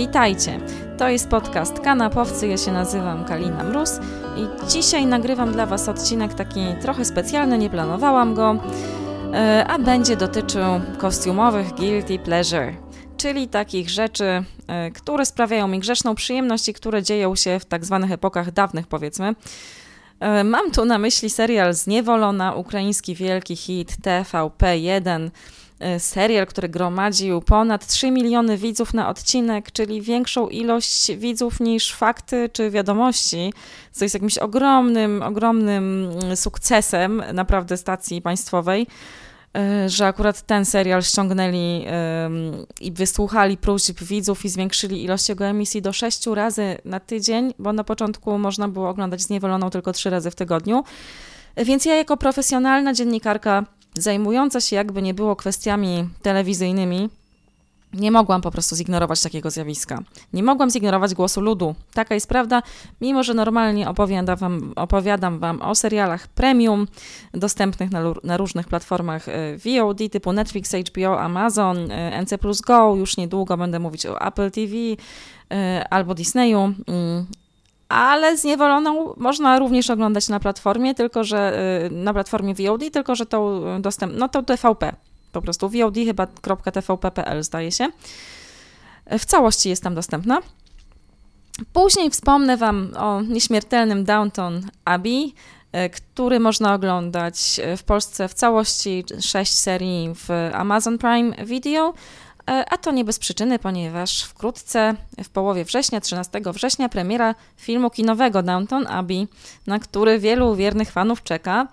Witajcie! To jest podcast Kanapowcy, ja się nazywam Kalina Mróz i dzisiaj nagrywam dla Was odcinek taki trochę specjalny, nie planowałam go, e, a będzie dotyczył kostiumowych guilty pleasure, czyli takich rzeczy, e, które sprawiają mi grzeszną przyjemność i które dzieją się w tak zwanych epokach dawnych powiedzmy. E, mam tu na myśli serial Zniewolona, ukraiński wielki hit TVP1, E, serial, który gromadził ponad 3 miliony widzów na odcinek, czyli większą ilość widzów niż fakty czy wiadomości, co jest jakimś ogromnym, ogromnym mm, sukcesem naprawdę stacji państwowej e, że akurat ten serial ściągnęli i wysłuchali próśb widzów i zwiększyli ilość jego emisji do sześciu razy na tydzień, bo na początku można było oglądać Zniewoloną tylko trzy razy w tygodniu. Więc ja jako profesjonalna dziennikarka zajmująca się jakby nie było kwestiami telewizyjnymi, nie mogłam po prostu zignorować takiego zjawiska. Nie mogłam zignorować głosu ludu. Taka jest prawda, mimo że normalnie opowiadam wam, opowiadam wam o serialach premium dostępnych na, na, różnych platformach e, VOD typu Netflix, HBO, Amazon, e, NC Plus Go. Już niedługo będę mówić o Apple TV e, albo Disneyu. Ale zniewoloną można również oglądać na platformie, tylko że y, na platformie VOD, tylko że to dostęp, no to TVP, po prostu VOD chyba .tvp.pl zdaje się. W całości jest tam dostępna. Później wspomnę Wam o nieśmiertelnym Downton Abbey, y, który można oglądać w Polsce w całości, sześć serii w Amazon Prime Video a to nie bez przyczyny, ponieważ wkrótce, w połowie września, 13 września, premiera filmu kinowego Downton Abbey, na który wielu wiernych fanów czeka.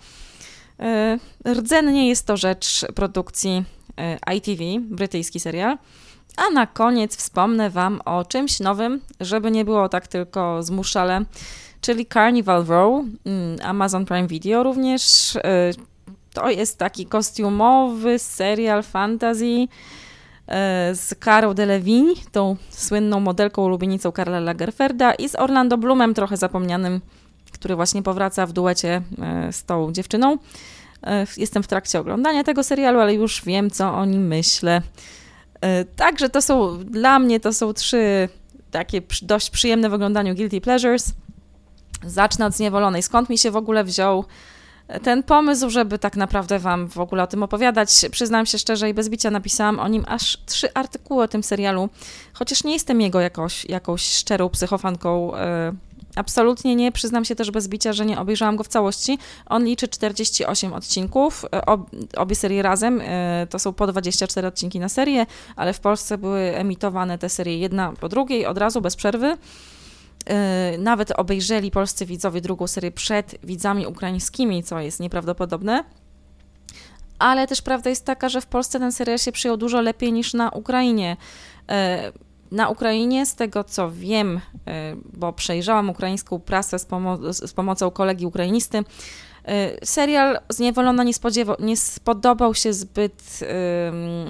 E, rdzennie jest to rzecz produkcji e, ITV, brytyjski serial. A na koniec wspomnę Wam o czymś nowym, żeby nie było tak tylko zmuszale, czyli Carnival Row, mm, Amazon Prime Video również. To jest taki kostiumowy serial fantasy E, z Carol Delevingne, tą słynną modelką ulubienicą Karla Lagerferda i z Orlando Bloomem, trochę zapomnianym, który właśnie powraca w duecie e, z tą dziewczyną. E, jestem w trakcie oglądania tego serialu, ale już wiem, co o nim myślę. Także to są, dla mnie to są trzy takie dość przyjemne w oglądaniu guilty pleasures. Zacznę od Zniewolonej. Skąd mi się w ogóle wziął ten pomysł, żeby tak naprawdę Wam w ogóle o tym opowiadać. Przyznam się szczerze i bez bicia napisałam o nim aż trzy artykuły o tym serialu, chociaż nie jestem jego jakoś, jakąś szczerą psychofanką. E, absolutnie nie. Przyznam się też bez bicia, że nie obejrzałam go w całości. On liczy 48 odcinków. E, ob, obie serie razem e, to są po 24 odcinki na serię, ale w Polsce były emitowane te serie jedna po drugiej, od razu, bez przerwy. Y, nawet obejrzeli polscy widzowie drugą serię przed widzami ukraińskimi, co jest nieprawdopodobne. Ale też prawda jest taka, że w Polsce ten serial się przyjął dużo lepiej niż na Ukrainie. Y, na Ukrainie, z tego co wiem, y, bo przejrzałam ukraińską prasę z, pomo z pomocą kolegi ukrainisty, serial Zniewolona nie, nie spodobał się zbyt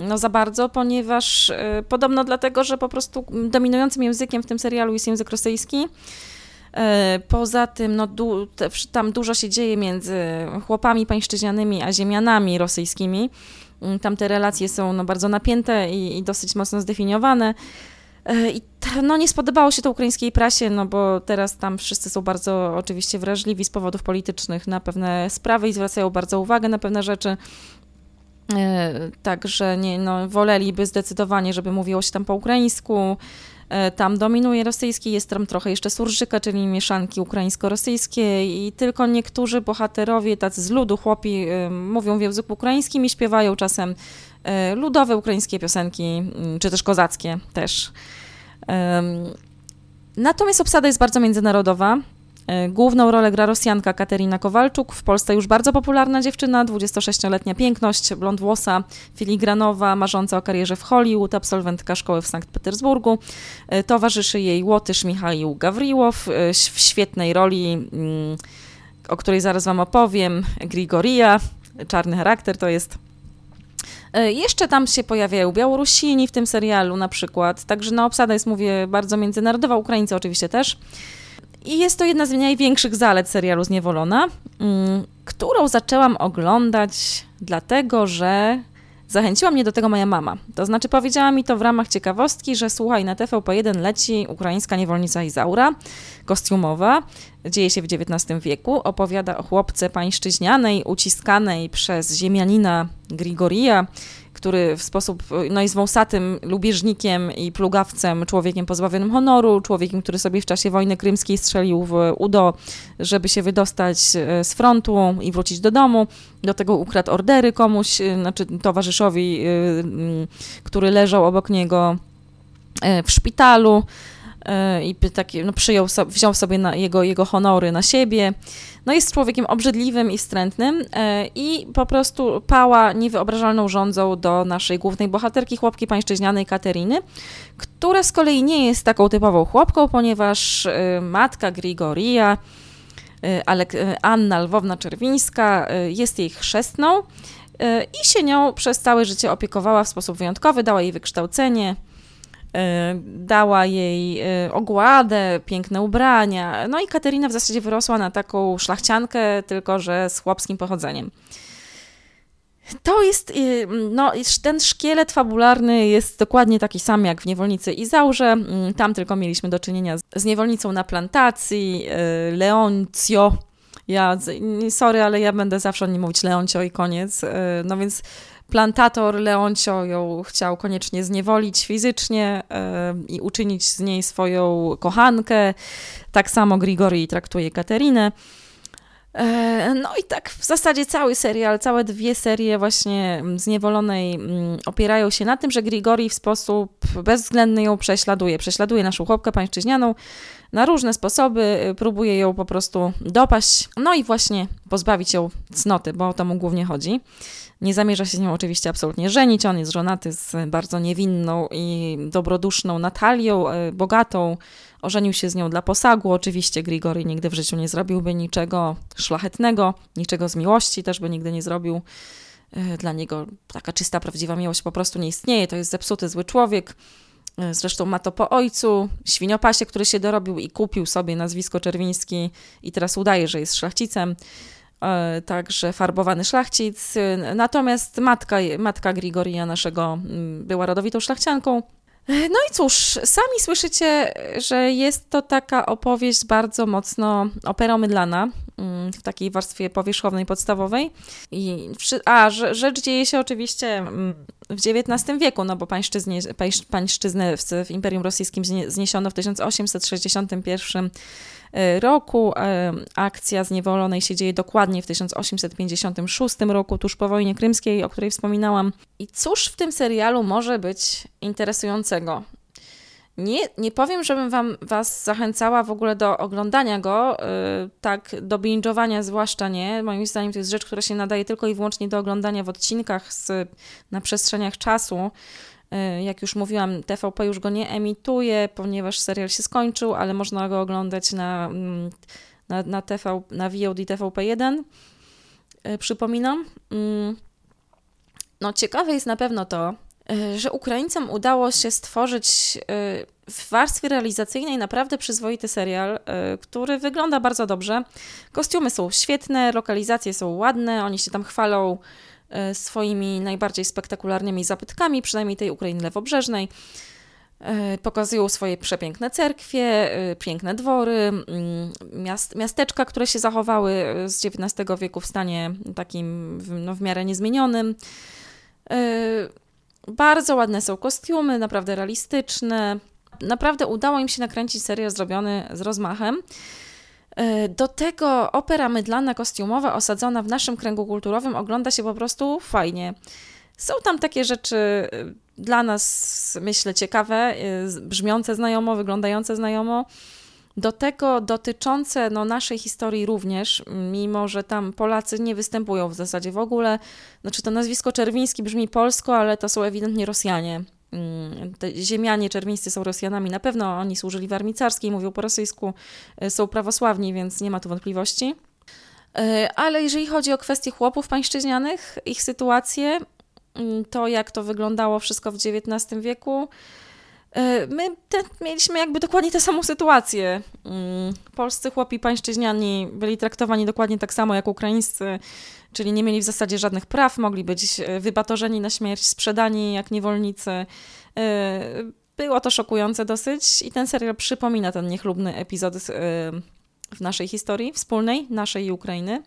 no, za bardzo, ponieważ y, podobno dlatego, że po prostu dominującym językiem w tym serialu jest język rosyjski. Y, poza tym, no, du tam dużo się dzieje między chłopami pańszczyźnianymi a ziemianami rosyjskimi. Tam te relacje są no, bardzo napięte i, i dosyć mocno zdefiniowane. E, I no, nie spodobało się to ukraińskiej prasie, no bo teraz tam wszyscy są bardzo oczywiście wrażliwi z powodów politycznych na pewne sprawy i zwracają bardzo uwagę na pewne rzeczy. E, także nie, no, woleliby zdecydowanie, żeby mówiło się tam po ukraińsku. E, tam dominuje rosyjski, jest tam trochę jeszcze surżyka, czyli mieszanki ukraińsko-rosyjskie i tylko niektórzy bohaterowie, tacy z ludu, chłopi, mówią w języku ukraińskim i śpiewają czasem ludowe ukraińskie piosenki, mm, czy też kozackie też. Natomiast obsada jest bardzo międzynarodowa. E, główną rolę gra Rosjanka Katerina Kowalczuk, w Polsce już bardzo popularna dziewczyna, 26-letnia piękność, blond włosa, filigranowa, marząca o karierze w Hollywood, absolwentka szkoły w Sankt Petersburgu. E, towarzyszy jej Łotysz Michał Gawriłow e, w świetnej roli, mm, o której zaraz Wam opowiem, Grigoria, czarny charakter to jest E, jeszcze tam się pojawiają Białorusini w tym serialu na przykład, także no obsada jest, mówię, bardzo międzynarodowa, Ukraińcy oczywiście też. I jest to jedna z największych zalet serialu Zniewolona, mm, którą zaczęłam oglądać dlatego, że Zachęciła mnie do tego moja mama. To znaczy powiedziała mi to w ramach ciekawostki, że słuchaj, na TVP1 leci ukraińska niewolnica Izaura, kostiumowa, dzieje się w XIX wieku, opowiada o chłopce pańszczyźnianej, uciskanej przez ziemianina Grigorija, który w sposób, no jest wąsatym lubieżnikiem i plugawcem, człowiekiem pozbawionym honoru, człowiekiem, który sobie w czasie wojny krymskiej strzelił w udo, żeby się wydostać e, z frontu i wrócić do domu. Do tego ukradł ordery komuś, e, znaczy towarzyszowi, e, który leżał obok niego w szpitalu i taki, no, przyjął, wziął sobie jego, jego honory na siebie. No jest człowiekiem obrzydliwym i wstrętnym e, i po prostu pała niewyobrażalną rządzą do naszej głównej bohaterki, chłopki pańszczyźnianej Kateryny, która z kolei nie jest taką typową chłopką, ponieważ e, matka Grigoria, e, Anna Lwowna-Czerwińska jest jej chrzestną i się nią przez całe życie opiekowała w sposób wyjątkowy, dała jej wykształcenie, E, dała jej e, ogładę, piękne ubrania. No i Katerina w zasadzie wyrosła na taką szlachciankę, tylko że z chłopskim pochodzeniem. To jest, e, no, ten szkielet fabularny jest dokładnie taki sam jak w Niewolnicy Izaurze. Mm, tam tylko mieliśmy do czynienia z niewolnicą na plantacji, Leoncio. Ja, sorry, ale ja będę zawsze o nim mówić Leoncio i koniec. No więc plantator Leoncio ją chciał koniecznie zniewolić fizycznie i uczynić z niej swoją kochankę. Tak samo Grigori traktuje Katerinę. E, no i tak w zasadzie cały serial, całe dwie serie właśnie zniewolonej mm, opierają się na tym, że Grigori w sposób bezwzględny ją prześladuje. Prześladuje naszą chłopkę pańszczyźnianą na różne sposoby, próbuje ją po prostu dopaść, no i właśnie pozbawić ją cnoty, bo o to mu głównie chodzi. Nie zamierza się z nią oczywiście absolutnie żenić. On jest żonaty z bardzo niewinną i dobroduszną Natalią, e, bogatą. Ożenił się z nią dla posagu. Oczywiście Grigory nigdy w życiu nie zrobiłby niczego szlachetnego, niczego z miłości też by nigdy nie zrobił. E, dla niego taka czysta, prawdziwa miłość po prostu nie istnieje. To jest zepsuty, zły człowiek. E, zresztą ma to po ojcu, świniopasie, który się dorobił i kupił sobie nazwisko Czerwiński i teraz udaje, że jest szlachcicem. E, także farbowany szlachcic. Natomiast matka, matka Grigoria naszego była rodowitą szlachcianką. E, no i cóż, sami słyszycie, że jest to taka opowieść bardzo mocno operomydlana mm, w takiej warstwie powierzchownej, podstawowej. I, a rzecz dzieje się oczywiście mm, w XIX wieku, no bo pańszczyznę, w, w Imperium Rosyjskim zniesiono w 1861 E, roku. E, akcja zniewolonej się dzieje dokładnie w 1856 roku, tuż po wojnie krymskiej, o której wspominałam. I cóż w tym serialu może być interesującego? Nie, nie powiem, żebym wam, was zachęcała w ogóle do oglądania go, yy, tak do binge'owania zwłaszcza nie. Moim zdaniem to jest rzecz, która się nadaje tylko i wyłącznie do oglądania w odcinkach z, na przestrzeniach czasu. Y, jak już mówiłam, TVP już go nie emituje, ponieważ serial się skończył, ale można go oglądać na, mm, na, na, TV, na VOD TVP1. Y, przypominam. Mm, no, ciekawe jest na pewno to, y, że Ukraińcom udało się stworzyć w warstwie realizacyjnej naprawdę przyzwoity serial, który wygląda bardzo dobrze. Kostiumy są świetne, lokalizacje są ładne, oni się tam chwalą E, swoimi najbardziej spektakularnymi zabytkami, przynajmniej tej Ukrainy lewobrzeżnej. E, pokazują swoje przepiękne cerkwie, e, piękne dwory, mm, miast, miasteczka, które się zachowały z XIX wieku w stanie takim no, w miarę niezmienionym. Bardzo ładne są kostiumy, naprawdę realistyczne. Naprawdę udało im się nakręcić serial zrobiony z rozmachem. E, do tego opera mydlana kostiumowa osadzona w naszym kręgu kulturowym ogląda się po prostu fajnie. Są tam takie rzeczy e, dla nas, myślę, ciekawe, e, brzmiące znajomo, wyglądające znajomo. Do tego dotyczące no, naszej historii również, mimo że tam Polacy nie występują w zasadzie w ogóle. Znaczy to nazwisko Czerwiński brzmi polsko, ale to są ewidentnie Rosjanie. Mm, ziemianie czerwińscy są Rosjanami, na pewno oni służyli w armii carskiej, mówią po rosyjsku, e, są prawosławni, więc nie ma tu wątpliwości. E, ale jeżeli chodzi o kwestie chłopów pańszczyźnianych, ich sytuację, mm, to jak to wyglądało wszystko w XIX wieku, my te, mieliśmy jakby dokładnie tę samą sytuację. Mm, polscy chłopi pańszczyźniani byli traktowani dokładnie tak samo jak ukraińscy, czyli nie mieli w zasadzie żadnych praw, mogli być e, wybatorzeni na śmierć, sprzedani jak niewolnicy. E, było to szokujące dosyć i ten serial przypomina ten niechlubny epizod w naszej historii wspólnej, naszej i Ukrainy.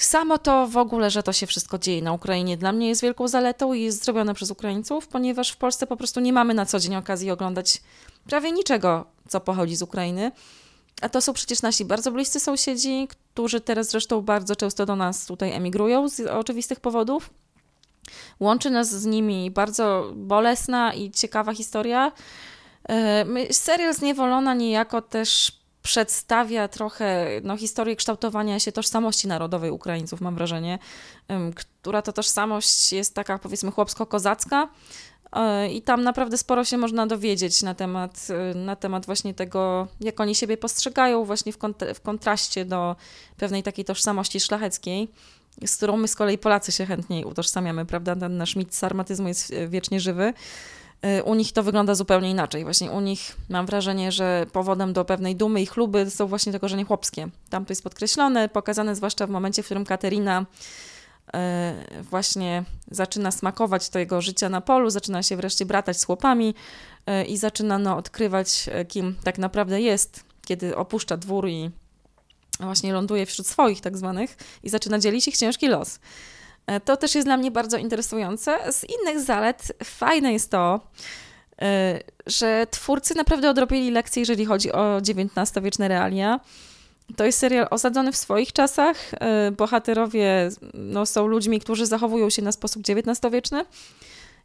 Samo to w ogóle, że to się wszystko dzieje na Ukrainie, dla mnie jest wielką zaletą i jest zrobione przez Ukraińców, ponieważ w Polsce po prostu nie mamy na co dzień okazji oglądać prawie niczego, co pochodzi z Ukrainy. A to są przecież nasi bardzo bliscy sąsiedzi, którzy teraz zresztą bardzo często do nas tutaj emigrują z oczywistych powodów. Łączy nas z nimi bardzo bolesna i ciekawa historia. E, serial Zniewolona niejako też przedstawia trochę no, historię kształtowania się tożsamości narodowej Ukraińców, mam wrażenie, która to tożsamość jest taka powiedzmy chłopsko-kozacka. E, I tam naprawdę sporo się można dowiedzieć na temat, e, na temat właśnie tego, jak oni siebie postrzegają, właśnie w, kont- w kontraście do pewnej takiej tożsamości szlacheckiej, z którą my z kolei Polacy się chętniej utożsamiamy, prawda? Ten nasz mit sarmatyzmu jest e, wiecznie żywy. Y, u nich to wygląda zupełnie inaczej. Właśnie u nich mam wrażenie, że powodem do pewnej dumy i chluby są właśnie te korzenie chłopskie. Tam to jest podkreślone, pokazane zwłaszcza w momencie, w którym Katerina y, właśnie zaczyna smakować tego życia na polu, zaczyna się wreszcie bratać z chłopami y, i zaczyna no, odkrywać, kim tak naprawdę jest, kiedy opuszcza dwór i właśnie ląduje wśród swoich tak zwanych i zaczyna dzielić ich ciężki los. E, to też jest dla mnie bardzo interesujące. Z innych zalet fajne jest to, e, że twórcy naprawdę odrobili lekcje, jeżeli chodzi o XIX-wieczne realia. To jest serial osadzony w swoich czasach. E, bohaterowie no, są ludźmi, którzy zachowują się na sposób XIX-wieczny.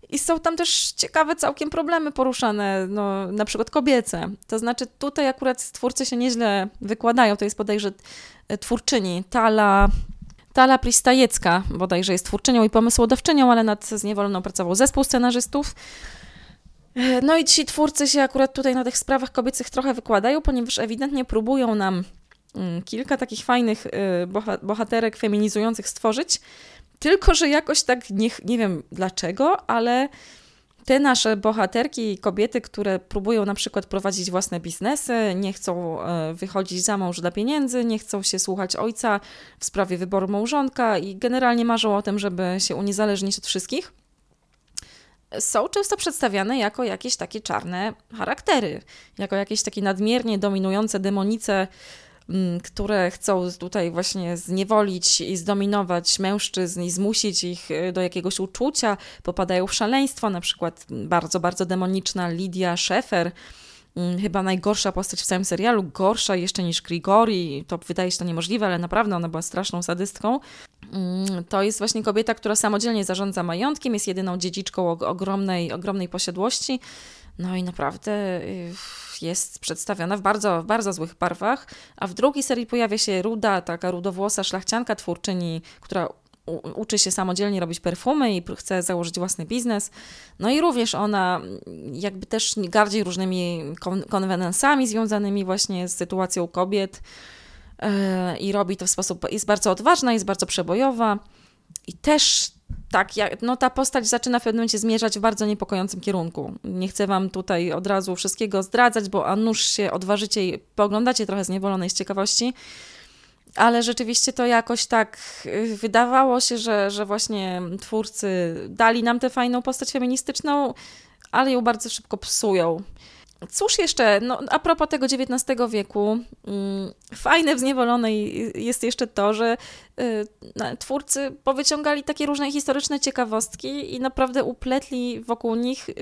I są tam też ciekawe całkiem problemy poruszane, no, na przykład kobiece. To znaczy tutaj akurat twórcy się nieźle wykładają. To jest bodajże twórczyni Tala Tala Pristajecka bodajże jest twórczynią i pomysłodawczynią, ale nad Zniewoloną pracował zespół scenarzystów. No i ci twórcy się akurat tutaj na tych sprawach kobiecych trochę wykładają, ponieważ ewidentnie próbują nam mm, kilka takich fajnych y, bohaterek feminizujących stworzyć, tylko że jakoś tak, nie, nie wiem dlaczego, ale te nasze bohaterki, kobiety, które próbują na przykład prowadzić własne biznesy, nie chcą e, wychodzić za mąż dla pieniędzy, nie chcą się słuchać ojca w sprawie wyboru małżonka i generalnie marzą o tym, żeby się uniezależnić od wszystkich, są często przedstawiane jako jakieś takie czarne charaktery, jako jakieś takie nadmiernie dominujące demonice które chcą tutaj właśnie zniewolić i zdominować mężczyzn i zmusić ich y, do jakiegoś uczucia, popadają w szaleństwo, na przykład bardzo, bardzo demoniczna Lidia Szefer, mm, chyba najgorsza postać w całym serialu, gorsza jeszcze niż Grigori, to wydaje się to niemożliwe, ale naprawdę ona była straszną sadystką. Mm, to jest właśnie kobieta, która samodzielnie zarządza majątkiem, jest jedyną dziedziczką ogromnej, ogromnej posiadłości, no i naprawdę y, jest przedstawiona w bardzo, bardzo złych barwach, a w drugiej serii pojawia się ruda, taka rudowłosa szlachcianka, twórczyni, która uczy się samodzielnie robić perfumy i chce założyć własny biznes. No i również ona jakby też gardzi różnymi konwenansami związanymi właśnie z sytuacją kobiet yy, i robi to w sposób, jest bardzo odważna, jest bardzo przebojowa i też tak, no ta postać zaczyna w pewnym momencie zmierzać w bardzo niepokojącym kierunku. Nie chcę wam tutaj od razu wszystkiego zdradzać, bo a nuż się odważycie i pooglądacie trochę zniewolonej z ciekawości, ale rzeczywiście to jakoś tak y, wydawało się, że, że właśnie twórcy dali nam tę fajną postać feministyczną, ale ją bardzo szybko psują. Cóż jeszcze, no, a propos tego XIX wieku, mm, fajne w Zniewolonej jest jeszcze to, że y, twórcy powyciągali takie różne historyczne ciekawostki i naprawdę upletli wokół nich y,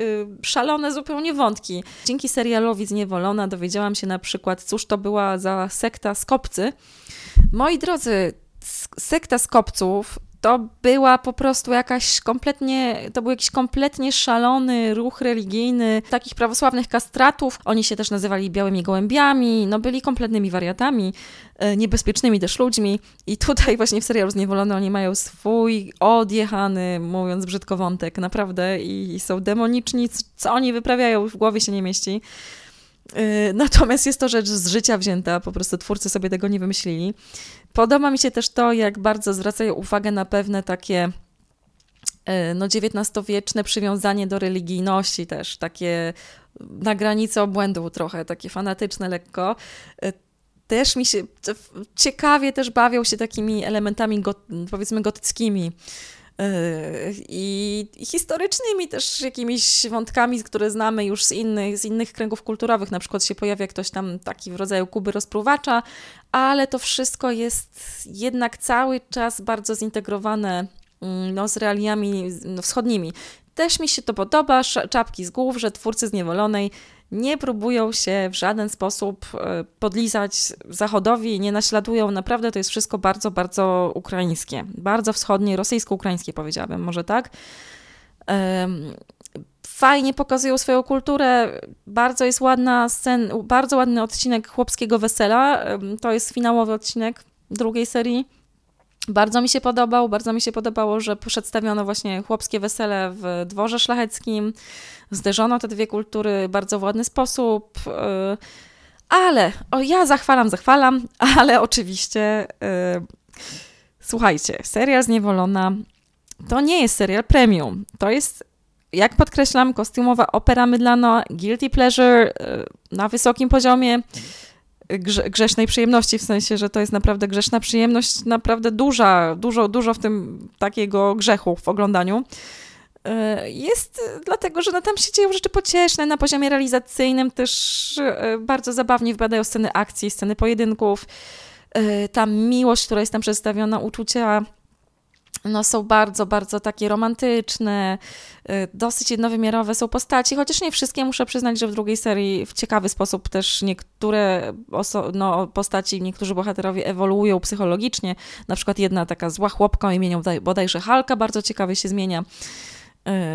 szalone zupełnie wątki. Dzięki serialowi Zniewolona dowiedziałam się na przykład, cóż to była za sekta Skopcy. Moi drodzy, sekta Skopców to była po prostu jakaś kompletnie, to był jakiś kompletnie szalony ruch religijny takich prawosławnych kastratów. Oni się też nazywali białymi gołębiami, no byli kompletnymi wariatami, e, niebezpiecznymi też ludźmi. I tutaj właśnie w serialu Zniewolony oni mają swój odjechany, mówiąc brzydko, wątek, naprawdę i są demoniczni, co oni wyprawiają, w głowie się nie mieści. E, natomiast jest to rzecz z życia wzięta, po prostu twórcy sobie tego nie wymyślili. Podoba mi się też to, jak bardzo zwracają uwagę na pewne takie no XIX-wieczne przywiązanie do religijności też, takie na granicy obłędu trochę, takie fanatyczne lekko. Też mi się, ciekawie też bawią się takimi elementami, powiedzmy, gotyckimi i historycznymi też jakimiś wątkami, które znamy już z innych, z innych kręgów kulturowych. Na przykład się pojawia ktoś tam taki w rodzaju Kuby rozpruwacza, ale to wszystko jest jednak cały czas bardzo zintegrowane mm, no, z realiami no, wschodnimi. Też mi się to podoba, czapki z głów, że twórcy Zniewolonej nie próbują się w żaden sposób e, podlizać Zachodowi, nie naśladują. Naprawdę to jest wszystko bardzo, bardzo ukraińskie. Bardzo wschodnie, rosyjsko-ukraińskie powiedziałabym, może tak. Fajnie pokazują swoją kulturę. Bardzo jest ładna scen, bardzo ładny odcinek chłopskiego wesela. To jest finałowy odcinek drugiej serii bardzo mi się podobał, bardzo mi się podobało, że przedstawiono właśnie chłopskie wesele w dworze szlacheckim, zderzono te dwie kultury w bardzo ładny sposób, y, ale, o ja zachwalam, zachwalam, ale oczywiście, yy, słuchajcie, serial Zniewolona to nie jest serial premium, to jest, jak podkreślam, kostiumowa opera mydlana, guilty pleasure yy, na wysokim poziomie, grze, przyjemności, w sensie, że to jest naprawdę grzeszna przyjemność, naprawdę duża, dużo, dużo w tym takiego grzechu w oglądaniu. E, jest dlatego, że no tam się dzieją rzeczy pocieszne, na poziomie realizacyjnym też e, bardzo zabawnie wypadają sceny akcji, sceny pojedynków. E, ta miłość, która jest tam przedstawiona, uczucia no, są bardzo, bardzo takie romantyczne, y, dosyć jednowymiarowe są postaci, chociaż nie wszystkie. Muszę przyznać, że w drugiej serii w ciekawy sposób też niektóre no, postaci, niektórzy bohaterowie ewoluują psychologicznie. Na przykład jedna taka zła chłopka o imieniu bodajże Halka bardzo ciekawie się zmienia.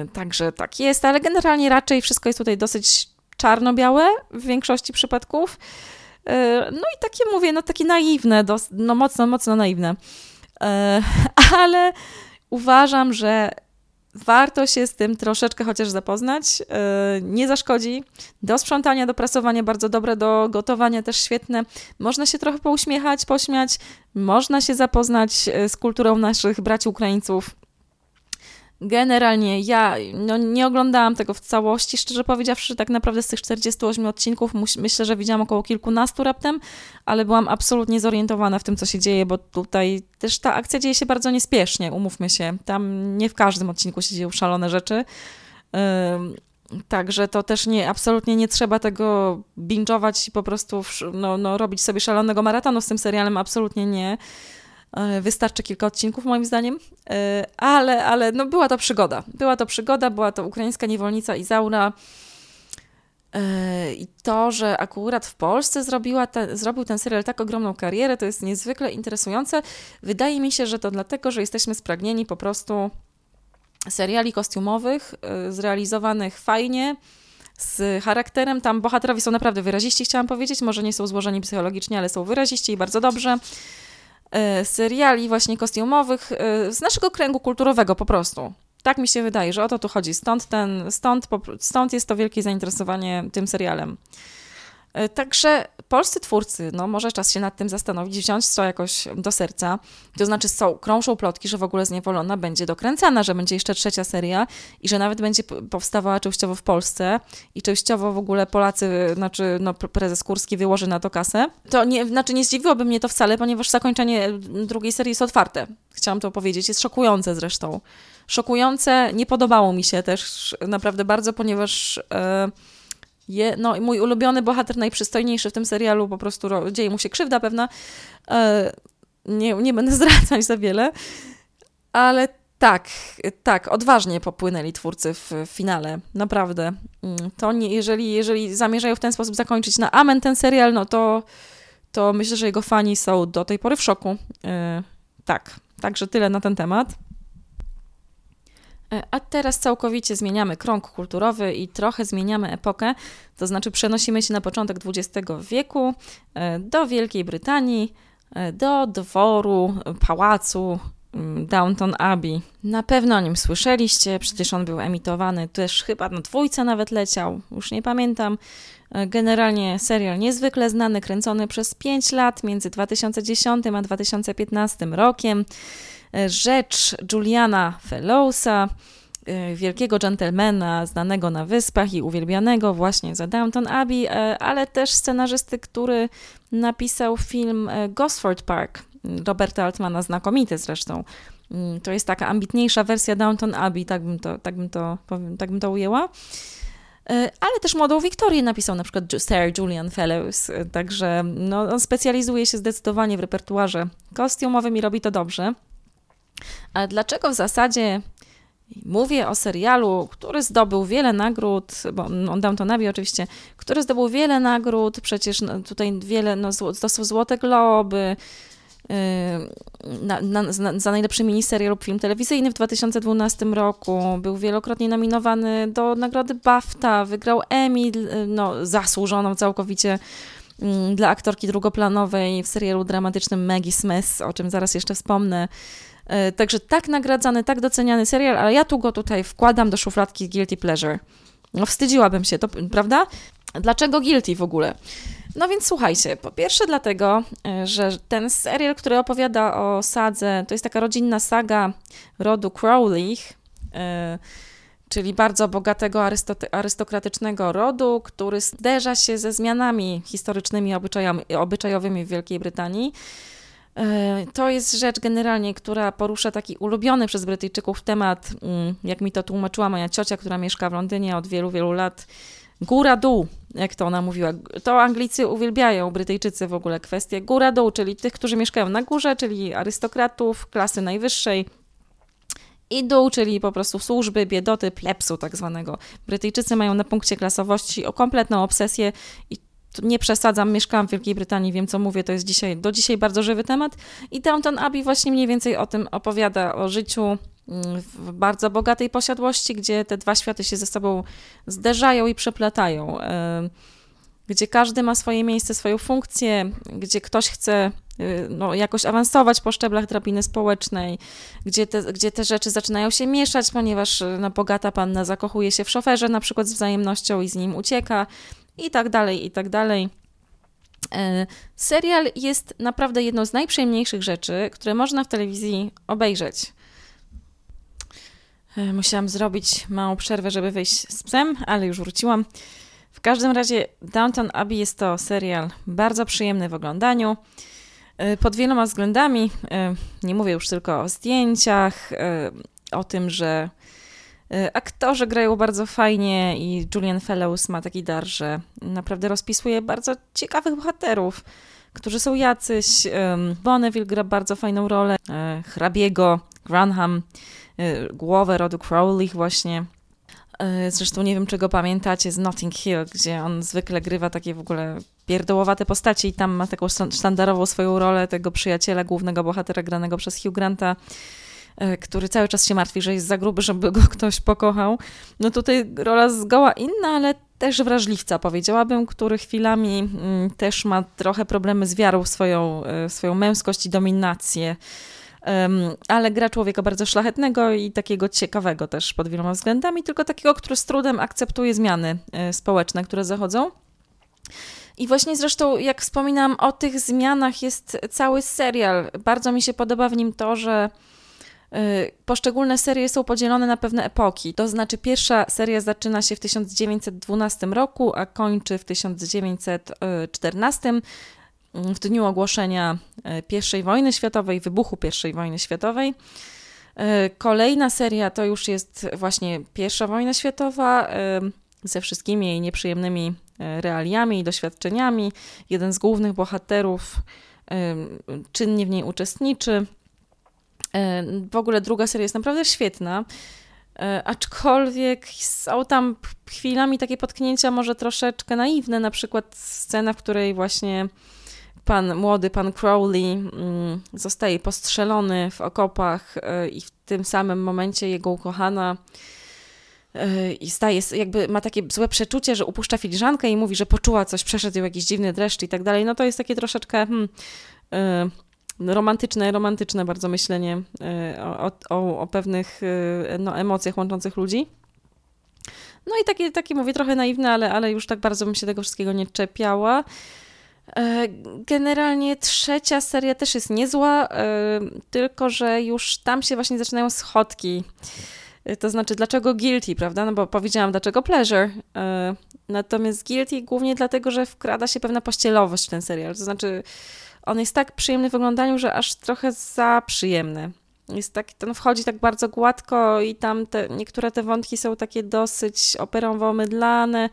Y, także tak jest, ale generalnie raczej wszystko jest tutaj dosyć czarno-białe w większości przypadków. Y, no i takie mówię, no takie naiwne, no mocno, mocno naiwne. E, ale uważam, że warto się z tym troszeczkę chociaż zapoznać. E, nie zaszkodzi. Do sprzątania, do prasowania bardzo dobre, do gotowania też świetne. Można się trochę pouśmiechać, pośmiać, można się zapoznać e, z kulturą naszych braci Ukraińców. Generalnie ja no, nie oglądałam tego w całości, szczerze powiedziawszy, tak naprawdę z tych 48 odcinków myślę, że widziałam około kilkunastu raptem, ale byłam absolutnie zorientowana w tym, co się dzieje, bo tutaj też ta akcja dzieje się bardzo niespiesznie, umówmy się. Tam nie w każdym odcinku się dzieją szalone rzeczy. Także to też nie, absolutnie nie trzeba tego binge'ować i po prostu no, no, robić sobie szalonego maratonu z tym serialem, absolutnie nie. E, wystarczy kilka odcinków, moim zdaniem, e, ale, ale no była to przygoda. Była to przygoda, była to ukraińska niewolnica Izaura. E, I to, że akurat w Polsce zrobiła te, zrobił ten serial tak ogromną karierę, to jest niezwykle interesujące. Wydaje mi się, że to dlatego, że jesteśmy spragnieni po prostu seriali kostiumowych, zrealizowanych fajnie, z charakterem. Tam bohaterowie są naprawdę wyraziści, chciałam powiedzieć. Może nie są złożeni psychologicznie, ale są wyraziści i bardzo dobrze. E, seriali właśnie kostiumowych e, z naszego kręgu kulturowego po prostu. Tak mi się wydaje, że o to tu chodzi. Stąd, ten, stąd, stąd jest to wielkie zainteresowanie tym serialem. E, także polscy twórcy, no może czas się nad tym zastanowić, wziąć to jakoś do serca. To znaczy są, krążą plotki, że w ogóle Zniewolona będzie dokręcana, że będzie jeszcze trzecia seria i że nawet będzie powstawała częściowo w Polsce i częściowo w ogóle Polacy, znaczy no, prezes Kurski wyłoży na to kasę. To nie, znaczy nie zdziwiłoby mnie to wcale, ponieważ zakończenie drugiej serii jest otwarte. Chciałam to powiedzieć, jest szokujące zresztą. Szokujące, nie podobało mi się też naprawdę bardzo, ponieważ... Yy, je, no, mój ulubiony bohater, najprzystojniejszy w tym serialu, po prostu dzieje mu się krzywda pewna. E, nie, nie będę zdradzać za wiele, ale tak, tak, odważnie popłynęli twórcy w, w finale, naprawdę. Mm, to nie, jeżeli, jeżeli zamierzają w ten sposób zakończyć na amen ten serial, no to, to myślę, że jego fani są do tej pory w szoku. E, tak, także tyle na ten temat. E, a teraz całkowicie zmieniamy krąg kulturowy i trochę zmieniamy epokę, to znaczy przenosimy się na początek XX wieku e, do Wielkiej Brytanii, e, do dworu, pałacu mm, Downton Abbey. Na pewno o nim słyszeliście, przecież on był emitowany też chyba na dwójce nawet leciał, już nie pamiętam. Generalnie serial niezwykle znany, kręcony przez 5 lat między 2010 a 2015 rokiem. Rzecz Juliana Fellowsa, wielkiego dżentelmena, znanego na wyspach i uwielbianego właśnie za Downton Abbey, ale też scenarzysty, który napisał film Gosford Park Roberta Altmana, znakomity zresztą. Mm, to jest taka ambitniejsza wersja Downton Abbey, tak bym to, tak bym to, powiem, tak bym to ujęła. E, ale też młodą Wiktorię napisał na przykład Sir Julian Fellows, e, także no, on specjalizuje się zdecydowanie w repertuarze kostiumowym i robi to dobrze. Ale dlaczego w zasadzie mówię o serialu, który zdobył wiele nagród, bo on Downton Abbey oczywiście, który zdobył wiele nagród, przecież no, tutaj wiele, no, są Złote Globy, na, na, za najlepszy miniserial lub film telewizyjny w 2012 roku. Był wielokrotnie nominowany do nagrody BAFTA, wygrał Emmy, no, zasłużoną całkowicie mm, dla aktorki drugoplanowej w serialu dramatycznym Maggie Smith, o czym zaraz jeszcze wspomnę. E, także tak nagradzany, tak doceniany serial, ale ja tu go tutaj wkładam do szufladki Guilty Pleasure. No wstydziłabym się, to prawda? Dlaczego Guilty w ogóle? No więc słuchajcie, po pierwsze dlatego, e, że ten serial, który opowiada o sadze, to jest taka rodzinna saga rodu Crowley, e, czyli bardzo bogatego arystokratycznego rodu, który zderza się ze zmianami historycznymi obyczajowymi w Wielkiej Brytanii. E, to jest rzecz generalnie, która porusza taki ulubiony przez Brytyjczyków temat, mm, jak mi to tłumaczyła moja ciocia, która mieszka w Londynie od wielu, wielu lat, góra-dół, jak to ona mówiła. To Anglicy uwielbiają, Brytyjczycy w ogóle, kwestię góra-dół, czyli tych, którzy mieszkają na górze, czyli arystokratów klasy najwyższej, i dół, czyli po prostu służby, biedoty, plepsu tak zwanego. Brytyjczycy mają na punkcie klasowości o kompletną obsesję i nie przesadzam, mieszkałam w Wielkiej Brytanii, wiem co mówię, to jest dzisiaj, do dzisiaj bardzo żywy temat i Downton Abbey właśnie mniej więcej o tym opowiada, o życiu w bardzo bogatej posiadłości, gdzie te dwa światy się ze sobą zderzają i przeplatają, gdzie każdy ma swoje miejsce, swoją funkcję, gdzie ktoś chce y, no, jakoś awansować po szczeblach drabiny społecznej, gdzie te, gdzie te rzeczy zaczynają się mieszać, ponieważ no, bogata panna zakochuje się w szoferze na przykład z wzajemnością i z nim ucieka i tak dalej, i tak dalej. E, serial jest naprawdę jedną z najprzyjemniejszych rzeczy, które można w telewizji obejrzeć. E, musiałam zrobić małą przerwę, żeby wyjść z psem, ale już wróciłam. W każdym razie Downton Abbey jest to serial bardzo przyjemny w oglądaniu. E, pod wieloma względami, e, nie mówię już tylko o zdjęciach, o tym, że aktorzy grają bardzo fajnie i Julian Fellows ma taki dar, że naprawdę rozpisuje bardzo ciekawych bohaterów, którzy są jacyś. Bonneville gra bardzo fajną rolę, hrabiego, Granham głowę rodu Crowley właśnie. Y, zresztą nie wiem, czego pamiętacie z Notting Hill, gdzie on zwykle grywa takie w ogóle pierdołowate postaci i tam ma taką sztandarową swoją rolę tego przyjaciela, głównego bohatera granego przez Hugh Granta, y, który cały czas się martwi, że jest za gruby, żeby go ktoś pokochał. No tutaj rola zgoła inna, ale też wrażliwca, powiedziałabym, który chwilami mm, też ma trochę problemy z wiarą w swoją, w swoją męskość i dominację ale gra człowieka bardzo szlachetnego i takiego ciekawego też pod wieloma względami, tylko takiego, który z trudem akceptuje zmiany e, społeczne, które zachodzą. I właśnie zresztą, jak wspominam o tych zmianach, jest cały serial. Bardzo mi się podoba w nim to, że e, poszczególne serie są podzielone na pewne epoki. To znaczy, pierwsza seria zaczyna się w 1912 roku, a kończy w 1914 w dniu ogłoszenia e, I wojny światowej, wybuchu I wojny światowej. E, kolejna seria to już jest właśnie I wojna światowa e, ze wszystkimi jej nieprzyjemnymi realiami i doświadczeniami. Jeden z głównych bohaterów czynnie w niej uczestniczy. W ogóle druga seria jest naprawdę świetna, aczkolwiek są tam chwilami takie potknięcia może troszeczkę naiwne, na przykład scena, w której właśnie pan, młody pan Crowley mm, zostaje postrzelony w okopach e, i w tym samym momencie jego ukochana e, i staje, jakby ma takie złe przeczucie, że upuszcza filiżankę i mówi, że poczuła coś, przeszedł ją jakiś dziwny dreszcz i tak dalej. No to jest takie troszeczkę hmm, y, romantyczne, romantyczne bardzo myślenie o, o, o pewnych no, emocjach łączących ludzi. No i takie, takie mówię, trochę naiwne, ale, ale już tak bardzo bym się tego wszystkiego nie czepiała. E, generalnie trzecia seria też jest niezła, e, tylko że już tam się właśnie zaczynają schodki. E, to znaczy, dlaczego guilty, prawda? No bo powiedziałam, dlaczego pleasure. Natomiast guilty głównie dlatego, że wkrada się pewna pościelowość w ten serial. To znaczy, on jest tak przyjemny w oglądaniu, że aż trochę za przyjemny. Jest tak, ten wchodzi tak bardzo gładko i tam te, niektóre te wątki są takie dosyć operowo mydlane,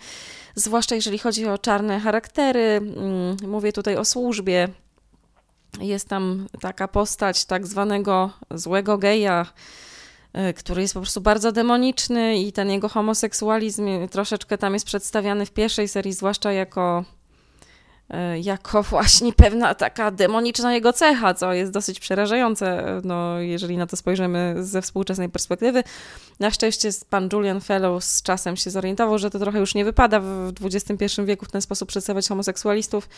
zwłaszcza jeżeli chodzi o czarne charaktery. Mm, mówię tutaj o służbie. Jest tam taka postać tak zwanego złego geja, e, który jest po prostu bardzo demoniczny i ten jego homoseksualizm troszeczkę tam jest przedstawiany w pierwszej serii, zwłaszcza jako jako właśnie pewna taka demoniczna jego cecha, co jest dosyć przerażające, no, jeżeli na to spojrzymy ze współczesnej perspektywy. Na szczęście pan Julian Fellows z czasem się zorientował, że to trochę już nie wypada w XXI wieku w ten sposób przedstawiać homoseksualistów,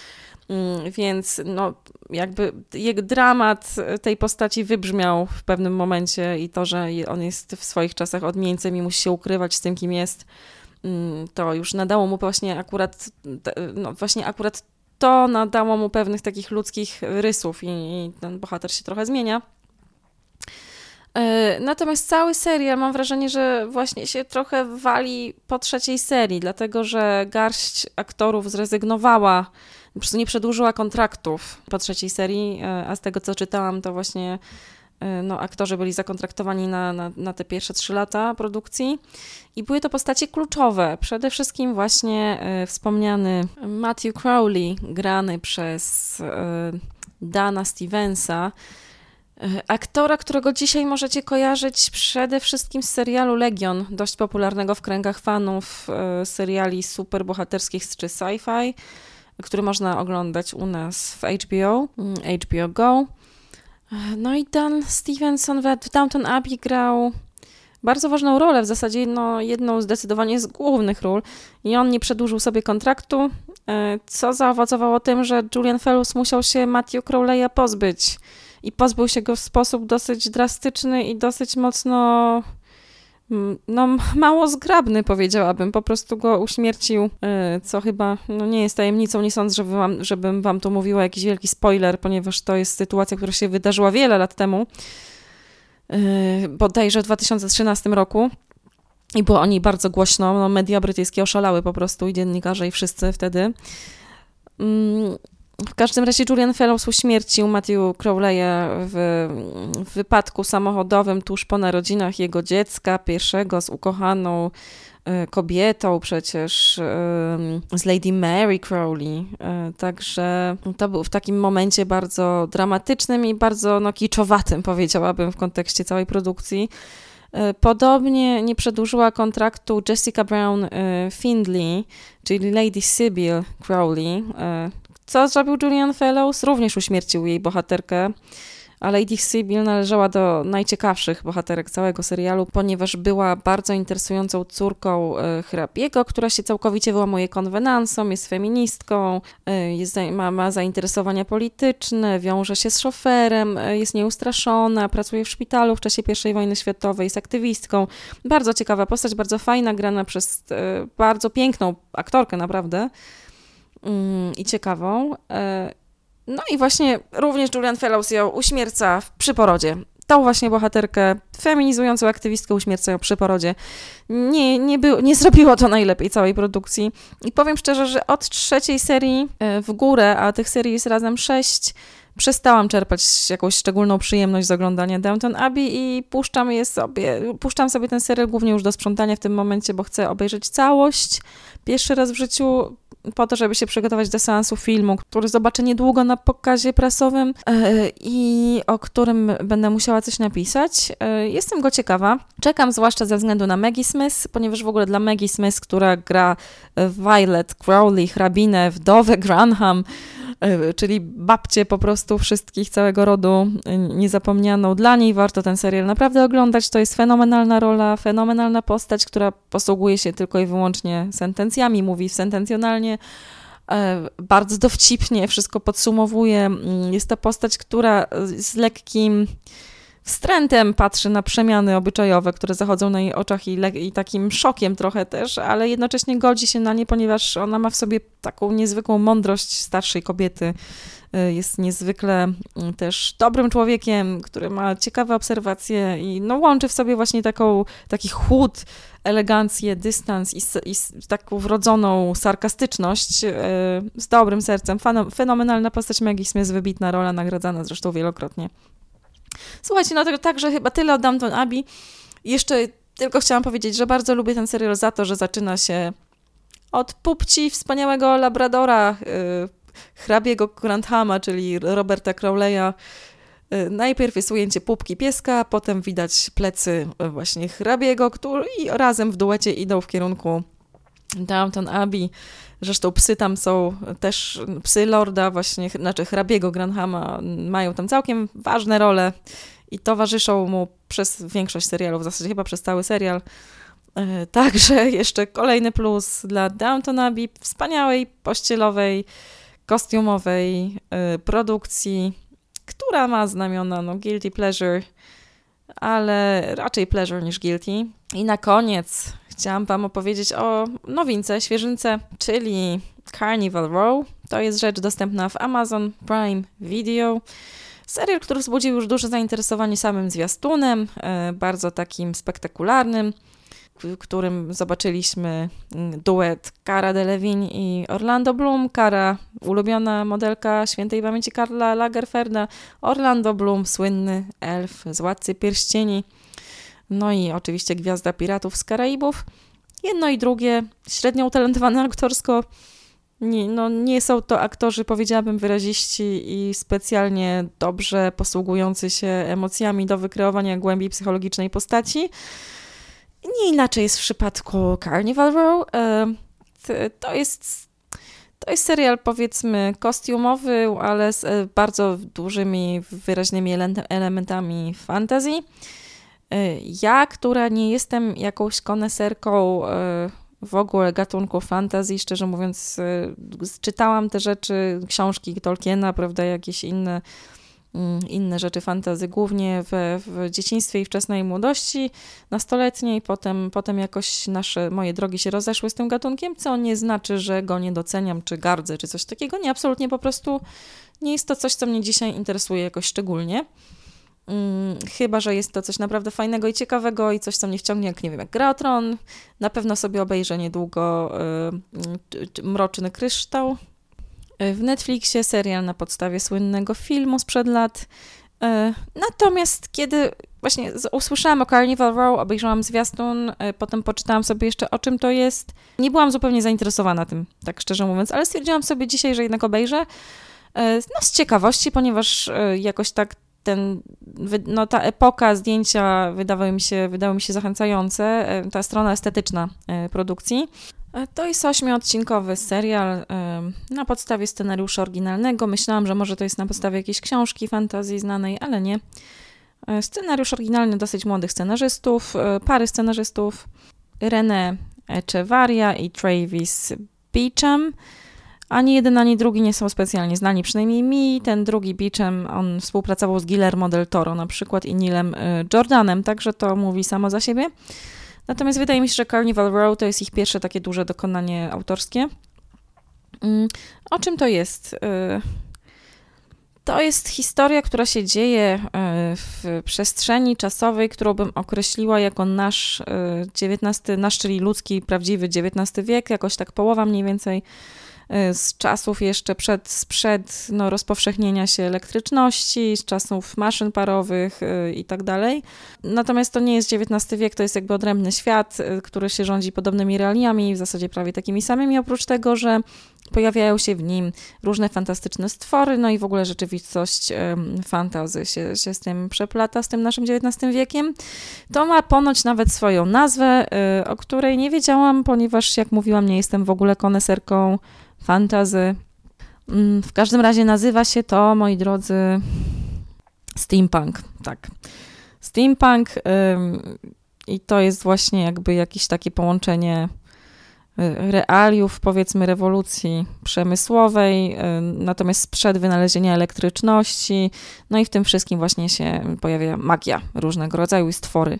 mm, więc no, jakby jego dramat tej postaci wybrzmiał w pewnym momencie i to, że on jest w swoich czasach odmieńcem i musi się ukrywać z tym, kim jest, mm, to już nadało mu właśnie akurat, no właśnie akurat to nadało mu pewnych takich ludzkich rysów i, i ten bohater się trochę zmienia. E, natomiast cały serial mam wrażenie, że właśnie się trochę wali po trzeciej serii, dlatego że garść aktorów zrezygnowała, po prostu nie przedłużyła kontraktów po trzeciej serii, e, a z tego co czytałam, to właśnie no, aktorzy byli zakontraktowani na, na, na, te pierwsze trzy lata produkcji i były to postacie kluczowe. Przede wszystkim właśnie y, wspomniany Matthew Crowley, grany przez y, Dana Stevensa, aktora, którego dzisiaj możecie kojarzyć przede wszystkim z serialu Legion, dość popularnego w kręgach fanów seriali superbohaterskich czy sci-fi, który można oglądać u nas w HBO, HBO mm, Go. No i Dan Stevenson w Downton Abbey grał bardzo ważną rolę, w zasadzie no, jedną zdecydowanie z głównych ról. I on nie przedłużył sobie kontraktu, e, co zaowocowało tym, że Julian Fellows musiał się Matthew Crowley'a pozbyć. I pozbył się go w sposób dosyć drastyczny i dosyć mocno no, mało zgrabny, powiedziałabym. Po prostu go uśmiercił, e, co chyba no, nie jest tajemnicą. Nie sądzę, żeby wam, żebym wam to mówiła jakiś wielki spoiler, ponieważ to jest sytuacja, która się wydarzyła wiele lat temu, e, bodajże w 2013 roku. I było o niej bardzo głośno. No, media brytyjskie oszalały po prostu i dziennikarze i wszyscy wtedy. W każdym razie Julian Fellows uśmiercił Matthew Crowley'a w, w, wypadku samochodowym tuż po narodzinach jego dziecka, pierwszego z ukochaną e, kobietą przecież, z Lady Mary Crowley. E, także to był w takim momencie bardzo dramatycznym i bardzo no, kiczowatym, powiedziałabym, w kontekście całej produkcji. E, podobnie nie przedłużyła kontraktu Jessica Brown Findley, czyli Lady Sybil Crowley, co zrobił Julian Fellows? Również uśmiercił jej bohaterkę. A Lady Sybil należała do najciekawszych bohaterek całego serialu, ponieważ była bardzo interesującą córką e, hrabiego, która się całkowicie wyłamuje konwenansą, jest feministką, e, jest, ma, ma zainteresowania polityczne, wiąże się z szoferem, e, jest nieustraszona, pracuje w szpitalu w czasie I wojny światowej, jest aktywistką. Bardzo ciekawa postać, bardzo fajna, grana przez bardzo piękną aktorkę naprawdę. Mm, i ciekawą. E, no i właśnie również Julian Fellows ją uśmierca przy porodzie. Tą właśnie bohaterkę, feminizującą aktywistkę uśmierca ją przy porodzie. Nie, nie, był, nie zrobiło to najlepiej całej produkcji. I powiem szczerze, że od trzeciej serii e, w górę, a tych serii jest razem sześć, przestałam czerpać jakąś szczególną przyjemność z oglądania Downton Abbey i puszczam je sobie, puszczam sobie ten serial głównie już do sprzątania w tym momencie, bo chcę obejrzeć całość. Pierwszy raz w życiu po to, żeby się przygotować do seansu filmu, który zobaczę niedługo na pokazie prasowym e, i o którym będę musiała coś napisać. E, jestem go ciekawa. Czekam zwłaszcza ze względu na Maggie Smith, ponieważ w ogóle dla Maggie Smith, która gra Violet Crowley, hrabinę, wdowę Granham, e, czyli babcie po prostu wszystkich, całego rodu niezapomnianą. Dla niej warto ten serial naprawdę oglądać. To jest fenomenalna rola, fenomenalna postać, która posługuje się tylko i wyłącznie sentencjami, mówi sentencjonalnie, e, bardzo dowcipnie wszystko podsumowuje. Mm, jest to postać, która z lekkim wstrętem patrzy na przemiany obyczajowe, które zachodzą na jej oczach i, i, takim szokiem trochę też, ale jednocześnie godzi się na nie, ponieważ ona ma w sobie taką niezwykłą mądrość starszej kobiety. Y, jest niezwykle mm, też dobrym człowiekiem, który ma ciekawe obserwacje i no, łączy w sobie właśnie taką, taki chłód, elegancję, dystans i, i taką wrodzoną sarkastyczność yy, z dobrym sercem. Fenomenalna postać Maggie Smith, wybitna rola, nagradzana zresztą wielokrotnie. Słuchajcie, no to także chyba tyle o Downton Abbey. Jeszcze tylko chciałam powiedzieć, że bardzo lubię ten serial za to, że zaczyna się od pupci wspaniałego labradora yy, hrabiego Granthama, czyli Roberta Crowley'a. Yy, najpierw jest ujęcie pupki pieska, potem widać plecy właśnie hrabiego, który i razem w duecie idą w kierunku Downton Abbey. Zresztą psy tam są też, psy Lorda właśnie, znaczy hrabiego Granhama mają tam całkiem ważne role i towarzyszą mu przez większość serialu, w zasadzie chyba przez cały serial. E, także jeszcze kolejny plus dla Downton Abbey, wspaniałej, pościelowej, kostiumowej e, produkcji, która ma znamiona no, guilty pleasure, ale raczej pleasure niż guilty. I na koniec chciałam Wam opowiedzieć o nowince, świeżynce, czyli Carnival Row. To jest rzecz dostępna w Amazon Prime Video. Serial, który wzbudził już duże zainteresowanie samym zwiastunem, e, bardzo takim spektakularnym, w którym zobaczyliśmy mm, duet Cara Delevingne i Orlando Bloom. Cara, ulubiona modelka świętej pamięci Karla Lagerferda, Orlando Bloom, słynny elf z Władcy Pierścieni. No i oczywiście Gwiazda Piratów z Karaibów. Jedno i drugie, średnio utalentowane aktorsko. Nie, no, nie są to aktorzy, powiedziałabym, wyraziści i specjalnie dobrze posługujący się emocjami do wykreowania głębi psychologicznej postaci. Nie inaczej jest w przypadku Carnival Row. E, to jest, to jest serial, powiedzmy, kostiumowy, ale z e, bardzo dużymi, wyraźnymi elementami fantazji. Y, ja, która nie jestem jakąś koneserką y, w ogóle gatunku fantasy, szczerze mówiąc, y, czytałam te rzeczy, książki Tolkiena, prawda, jakieś inne, mm, inne rzeczy fantazy, głównie w, w dzieciństwie i wczesnej młodości, nastoletniej, potem, potem jakoś nasze, moje drogi się rozeszły z tym gatunkiem, co nie znaczy, że go nie doceniam, czy gardzę, czy coś takiego, nie, absolutnie po prostu nie jest to coś, co mnie dzisiaj interesuje jakoś szczególnie. Hmm, chyba, że jest to coś naprawdę fajnego i ciekawego i coś, co mnie wciągnie, jak nie wiem, jak Gra Na pewno sobie obejrzę niedługo y, Mroczny Kryształ. Y, w Netflixie serial na podstawie słynnego filmu sprzed lat. Y, natomiast kiedy właśnie usłyszałam o Carnival Row, obejrzałam zwiastun, potem poczytałam sobie jeszcze o czym to jest. Nie byłam zupełnie zainteresowana tym, tak szczerze mówiąc, ale stwierdziłam sobie dzisiaj, że jednak obejrzę. No, z ciekawości, ponieważ jakoś tak ten, no, ta epoka zdjęcia wydawały mi się, wydały mi się zachęcające, e, ta strona estetyczna e, produkcji. E, to jest ośmiodcinkowy serial na podstawie scenariusza oryginalnego. Myślałam, że może to jest na podstawie jakiejś książki fantazji znanej, ale nie. Scenariusz oryginalny dosyć młodych scenarzystów, pary scenarzystów, René Echevarria i Travis Beecham. Ani jeden, ani drugi nie są specjalnie znani, przynajmniej mi. Ten drugi Beachem, on współpracował z Guillermo del Toro na przykład i Nilem y, Jordanem, także to mówi samo za siebie. Natomiast wydaje mi się, że Carnival Row to jest ich pierwsze takie duże dokonanie autorskie. Mm, o czym to jest? Y, to jest historia, która się dzieje y, w przestrzeni czasowej, którą bym określiła jako nasz XIX, nasz, czyli ludzki, prawdziwy XIX wiek, jakoś tak połowa mniej więcej z czasów jeszcze przed, sprzed no, rozpowszechnienia się elektryczności, z czasów maszyn parowych y, i tak dalej. Natomiast to nie jest XIX wiek, to jest jakby odrębny świat, y, który się rządzi podobnymi realiami, w zasadzie prawie takimi samymi, oprócz tego, że pojawiają się w nim różne fantastyczne stwory, no i w ogóle rzeczywistość fantazy się, się z tym przeplata, z tym naszym XIX wiekiem. To ma ponoć nawet swoją nazwę, o której nie wiedziałam, ponieważ jak mówiłam, nie jestem w ogóle koneserką fantazy. Mm, w każdym razie nazywa się to, moi drodzy, steampunk. Tak. Steampunk i to jest właśnie jakby jakieś takie połączenie realiów, powiedzmy, rewolucji przemysłowej, natomiast sprzed wynalezienia elektryczności, no i w tym wszystkim właśnie się pojawia magia różnego rodzaju i stwory.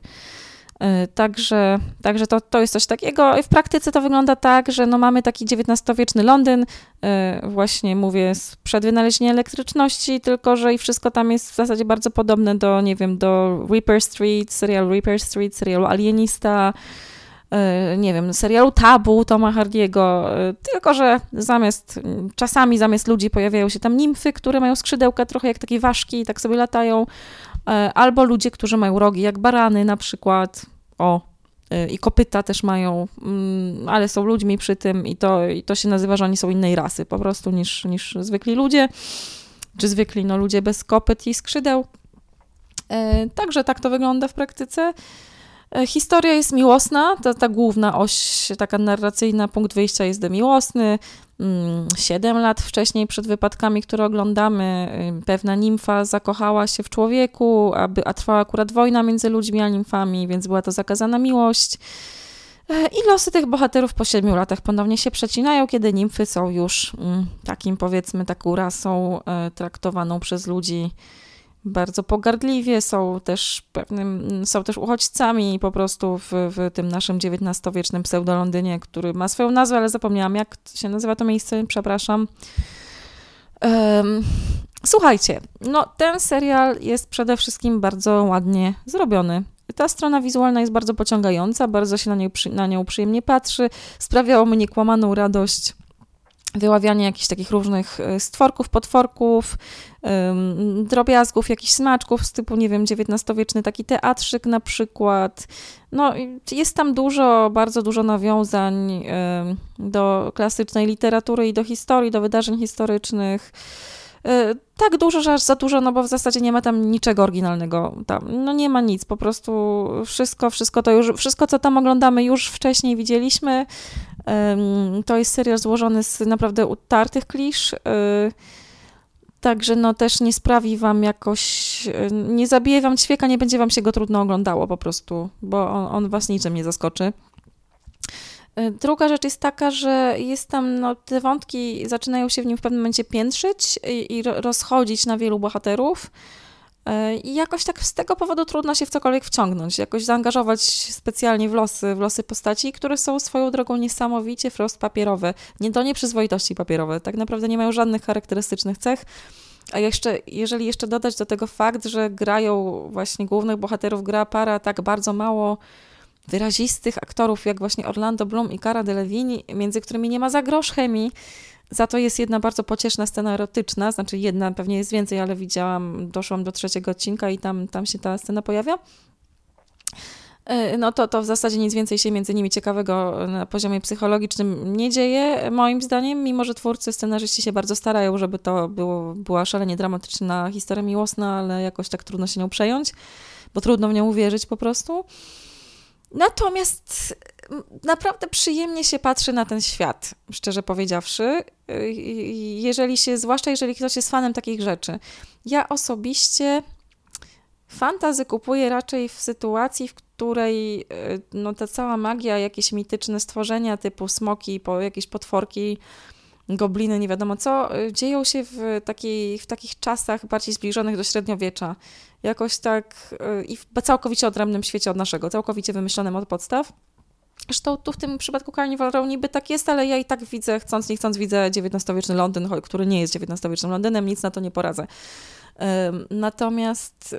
E, także, także to, to jest coś takiego. I w praktyce to wygląda tak, że no mamy taki XIX-wieczny Londyn, e, właśnie mówię, przed wynalezieniem elektryczności, tylko że i wszystko tam jest w zasadzie bardzo podobne do, nie wiem, do Reaper Street, serialu Reaper Street, serialu Alienista, e, nie wiem, serialu Tabu Toma Hardiego, tylko że zamiast, czasami zamiast ludzi pojawiają się tam nimfy, które mają skrzydełka trochę jak takie ważki i tak sobie latają, albo ludzie, którzy mają rogi, jak barany na przykład, o, e, i kopyta też mają, mm, ale są ludźmi przy tym i to, i to się nazywa, że oni są innej rasy po prostu niż, niż zwykli ludzie, czy zwykli no, ludzie bez kopyt i skrzydeł. E, także tak to wygląda w praktyce. Historia jest miłosna, ta, ta główna oś, taka narracyjna, punkt wyjścia jest miłosny. Mm, siedem lat wcześniej, przed wypadkami, które oglądamy, y, pewna nimfa zakochała się w człowieku, a trwała akurat wojna między ludźmi a nimfami, więc była to zakazana miłość. E, I losy tych bohaterów po siedmiu latach ponownie się przecinają, kiedy nimfy są już mm, takim, powiedzmy, taką rasą e, traktowaną przez ludzi bardzo pogardliwie, są też pewnym, są też uchodźcami po prostu w, w tym naszym XIX-wiecznym pseudo-Londynie, który ma swoją nazwę, ale zapomniałam, jak się nazywa to miejsce, przepraszam. Um, słuchajcie, no ten serial jest przede wszystkim bardzo ładnie zrobiony. Ta strona wizualna jest bardzo pociągająca, bardzo się na nią, na nią przyjemnie patrzy, sprawiało mi niekłamaną radość wyławianie jakichś takich różnych e, stworków, potworków, drobiazgów, jakichś smaczków z typu, nie wiem, XIX-wieczny taki teatrzyk na przykład. No, jest tam dużo, bardzo dużo nawiązań do klasycznej literatury i do historii, do wydarzeń historycznych. E, tak dużo, że aż za dużo, no bo w zasadzie nie ma tam niczego oryginalnego. Tam, no nie ma nic, po prostu wszystko, wszystko to już, wszystko co tam oglądamy już wcześniej widzieliśmy. To jest serial złożony z naprawdę utartych klisz. E, także no też nie sprawi wam jakoś, e, nie zabije wam ćwieka, nie będzie wam się go trudno oglądało po prostu, bo on, on was niczym nie zaskoczy. E, druga rzecz jest taka, że jest tam, no, te wątki zaczynają się w nim w pewnym momencie piętrzyć i, i rozchodzić na wielu bohaterów. E, I jakoś tak z tego powodu trudno się w cokolwiek wciągnąć, jakoś zaangażować specjalnie w losy, w losy postaci, które są swoją drogą niesamowicie wprost papierowe. Nie do nieprzyzwoitości papierowe, tak naprawdę nie mają żadnych charakterystycznych cech. A jeszcze, jeżeli jeszcze dodać do tego fakt, że grają właśnie głównych bohaterów, gra para tak bardzo mało wyrazistych aktorów, jak właśnie Orlando Bloom i Cara Delevingne, między którymi nie ma za grosz chemii. Za to jest jedna bardzo pocieszna scena erotyczna, znaczy jedna, pewnie jest więcej, ale widziałam, doszłam do trzeciego odcinka i tam, tam się ta scena pojawia. E, no to, to w zasadzie nic więcej się między nimi ciekawego na poziomie psychologicznym nie dzieje, moim zdaniem, mimo że twórcy, scenarzyści się bardzo starają, żeby to było, była szalenie dramatyczna historia miłosna, ale jakoś tak trudno się nią przejąć, bo trudno w nią uwierzyć po prostu. Natomiast naprawdę przyjemnie się patrzy na ten świat, szczerze powiedziawszy. Jeżeli się, zwłaszcza jeżeli ktoś jest fanem takich rzeczy. Ja osobiście fantazy kupuję raczej w sytuacji, w której no, ta cała magia, jakieś mityczne stworzenia typu smoki, po, jakieś potworki, gobliny, nie wiadomo co, dzieją się w, takiej, w takich czasach bardziej zbliżonych do średniowiecza jakoś tak y, i w całkowicie odrębnym świecie od naszego, całkowicie wymyślonym od podstaw. Zresztą tu w tym przypadku Carnival Row niby tak jest, ale ja i tak widzę, chcąc nie chcąc, widzę XIX-wieczny Londyn, który nie jest XIX-wiecznym Londynem, nic na to nie poradzę. Natomiast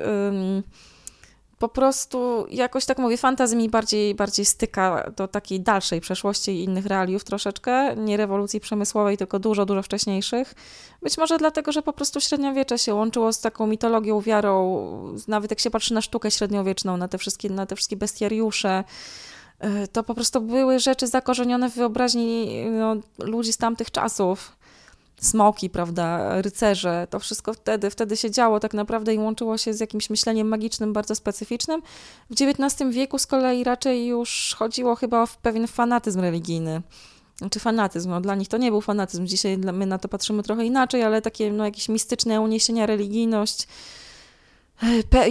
po prostu jakoś tak mówię, fantazja mi bardziej, bardziej styka do takiej dalszej przeszłości i innych realiów troszeczkę, nie rewolucji przemysłowej, tylko dużo, dużo wcześniejszych. Być może dlatego, że po prostu średniowiecze się łączyło z taką mitologią, wiarą, nawet jak się patrzy na sztukę średniowieczną, na te wszystkie, na te wszystkie bestiariusze, to po prostu były rzeczy zakorzenione w wyobraźni no, ludzi z tamtych czasów smoki, prawda, rycerze, to wszystko wtedy, wtedy się działo tak naprawdę i łączyło się z jakimś myśleniem magicznym bardzo specyficznym. W XIX wieku z kolei raczej już chodziło chyba o pewien fanatyzm religijny. Czy fanatyzm, no dla nich to nie był fanatyzm, dzisiaj my na to patrzymy trochę inaczej, ale takie no, jakieś mistyczne uniesienia, religijność,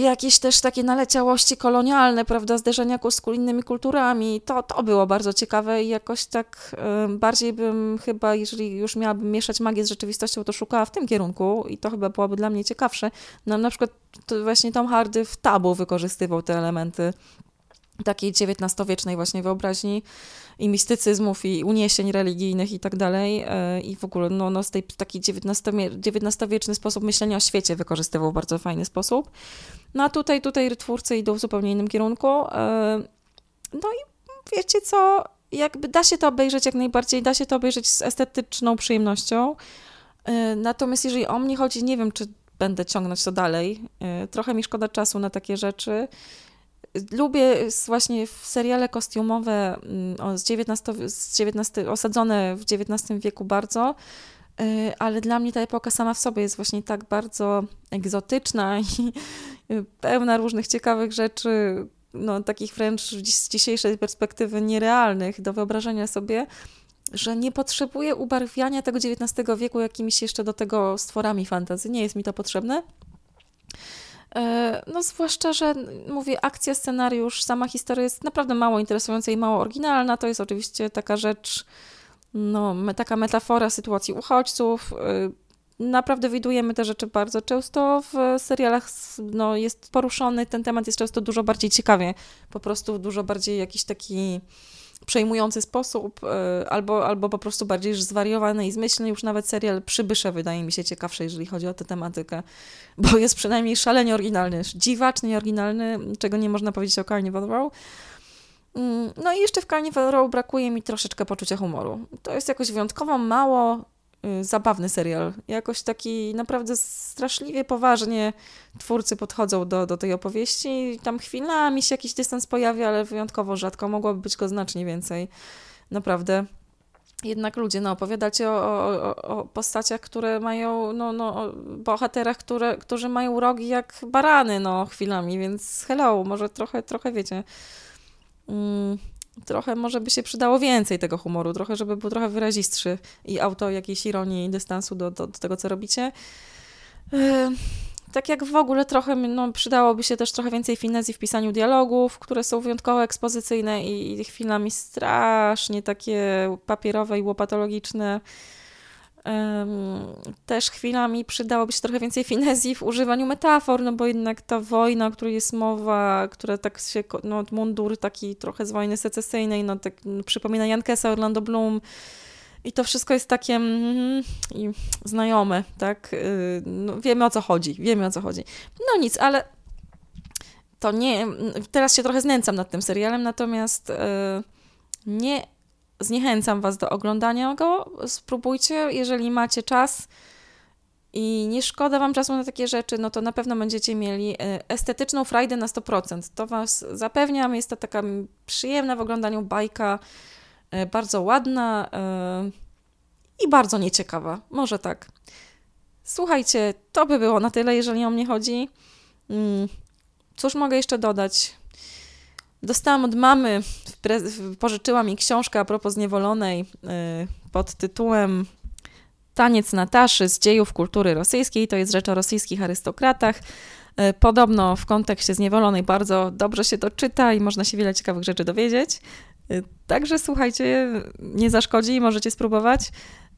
jakieś też takie naleciałości kolonialne, prawda, zderzenia z innymi kulturami. To, to było bardzo ciekawe i jakoś tak bardziej bym chyba, jeżeli już miałabym mieszać magię z rzeczywistością, to szukała w tym kierunku i to chyba byłoby dla mnie ciekawsze. No, na przykład właśnie Tom Hardy w Tabu wykorzystywał te elementy takiej XIX-wiecznej właśnie wyobraźni i mistycyzmów i uniesień religijnych i tak dalej e, i w ogóle no, no z tej taki XIX-wieczny sposób myślenia o świecie wykorzystywał w bardzo fajny sposób. No a tutaj, tutaj twórcy idą w zupełnie innym kierunku. E, no i wiecie co, jakby da się to obejrzeć jak najbardziej, da się to obejrzeć z estetyczną przyjemnością. E, natomiast jeżeli o mnie chodzi, nie wiem, czy będę ciągnąć to dalej. Trochę mi szkoda czasu na takie rzeczy. Lubię właśnie seriale kostiumowe mm, z XIX, z XIX, osadzone w XIX wieku bardzo, y, ale dla mnie ta epoka sama w sobie jest właśnie tak bardzo egzotyczna i pełna różnych ciekawych rzeczy, no, takich wręcz z dzisiejszej perspektywy nierealnych do wyobrażenia sobie, że nie potrzebuję ubarwiania tego XIX wieku jakimiś jeszcze do tego stworami fantazy. Nie jest mi to potrzebne. E, no zwłaszcza, że mówię, akcja, scenariusz, sama historia jest naprawdę mało interesująca i mało oryginalna. To jest oczywiście taka rzecz, no, taka metafora sytuacji uchodźców. E, naprawdę widujemy te rzeczy bardzo często w serialach, no, jest poruszony, ten temat jest często dużo bardziej ciekawie, po prostu dużo bardziej jakiś taki przejmujący sposób, e, albo, albo po prostu bardziej zwariowany i zmyślny. Już nawet serial Przybysze wydaje mi się ciekawszy, jeżeli chodzi o tę tematykę, bo jest przynajmniej szalenie oryginalny, dziwacznie oryginalny, czego nie można powiedzieć o Carnival Row. Mm, no i jeszcze w Carnival Row brakuje mi troszeczkę poczucia humoru. To jest jakoś wyjątkowo mało zabawny serial. Jakoś taki naprawdę straszliwie poważnie twórcy podchodzą do, do tej opowieści. Tam chwilami się jakiś dystans pojawia, ale wyjątkowo rzadko. Mogłoby być go znacznie więcej. Naprawdę. Jednak ludzie, no, opowiadacie o, o, o postaciach, które mają, no, no, bohaterach, które, którzy mają rogi jak barany, no, chwilami, więc hello, może trochę, trochę wiecie. Mm trochę może by się przydało więcej tego humoru, trochę, żeby był trochę wyrazistszy i auto jakiejś ironii i dystansu do, do, do tego, co robicie. Yy, tak jak w ogóle trochę, no, przydałoby się też trochę więcej finezji w pisaniu dialogów, które są wyjątkowo ekspozycyjne i, i chwilami strasznie takie papierowe i łopatologiczne. Też chwilami przydałoby się trochę więcej finezji w używaniu metafor, no bo jednak ta wojna, o której jest mowa, która tak się, no mundur taki trochę z wojny secesyjnej, no tak no, przypomina Jankesa, Orlando Bloom i to wszystko jest takie mm, znajome, tak? Y, no, wiemy o co chodzi, wiemy o co chodzi. No nic, ale to nie, teraz się trochę znęcam nad tym serialem, natomiast y, nie zniechęcam Was do oglądania go. Spróbujcie, jeżeli macie czas i nie szkoda Wam czasu na takie rzeczy, no to na pewno będziecie mieli e, estetyczną frajdę na 100%. To Was zapewniam. Jest to taka przyjemna w oglądaniu bajka, e, bardzo ładna e, i bardzo nieciekawa. Może tak. Słuchajcie, to by było na tyle, jeżeli o mnie chodzi. Mm, cóż mogę jeszcze dodać? Dostałam od mamy, pożyczyła mi książkę a propos zniewolonej y, pod tytułem Taniec Nataszy z dziejów kultury rosyjskiej. To jest rzecz o rosyjskich arystokratach. Y, podobno w kontekście zniewolonej bardzo dobrze się to czyta i można się wiele ciekawych rzeczy dowiedzieć. Y, także słuchajcie, nie zaszkodzi, możecie spróbować.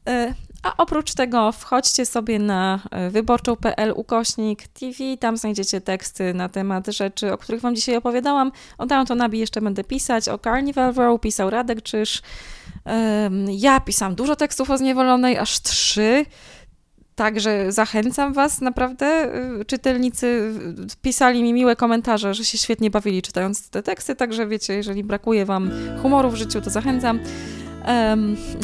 E, a oprócz tego wchodźcie sobie na e, wyborczą.pl ukośnik TV, tam znajdziecie teksty na temat rzeczy, o których Wam dzisiaj opowiadałam. O Downton Abbey jeszcze będę pisać, o Carnival Row pisał Radek Czyż. Ja pisałam dużo tekstów o Zniewolonej, aż trzy. Także zachęcam Was, naprawdę. Y, czytelnicy pisali mi miłe komentarze, że się świetnie bawili czytając te teksty, także wiecie, jeżeli brakuje Wam humoru w życiu, to zachęcam.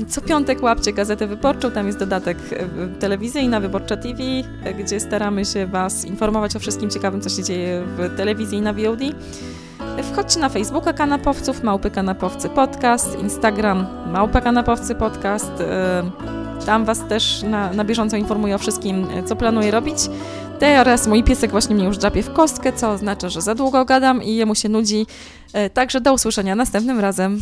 Co piątek łapcie Gazetę Wyborczą, tam jest dodatek e, telewizyjna Wyborcza TV, e, gdzie staramy się Was informować o wszystkim ciekawym, co się dzieje w telewizji i na VOD. Wchodźcie na Facebooka Kanapowców, Małpy Kanapowcy Podcast, Instagram Małpa Kanapowcy Podcast. E, tam Was też na, na bieżąco informuję o wszystkim, co planuję robić. Teraz mój piesek właśnie mnie już drapie w kostkę, co oznacza, że za długo gadam i jemu się nudzi. Także do usłyszenia następnym razem.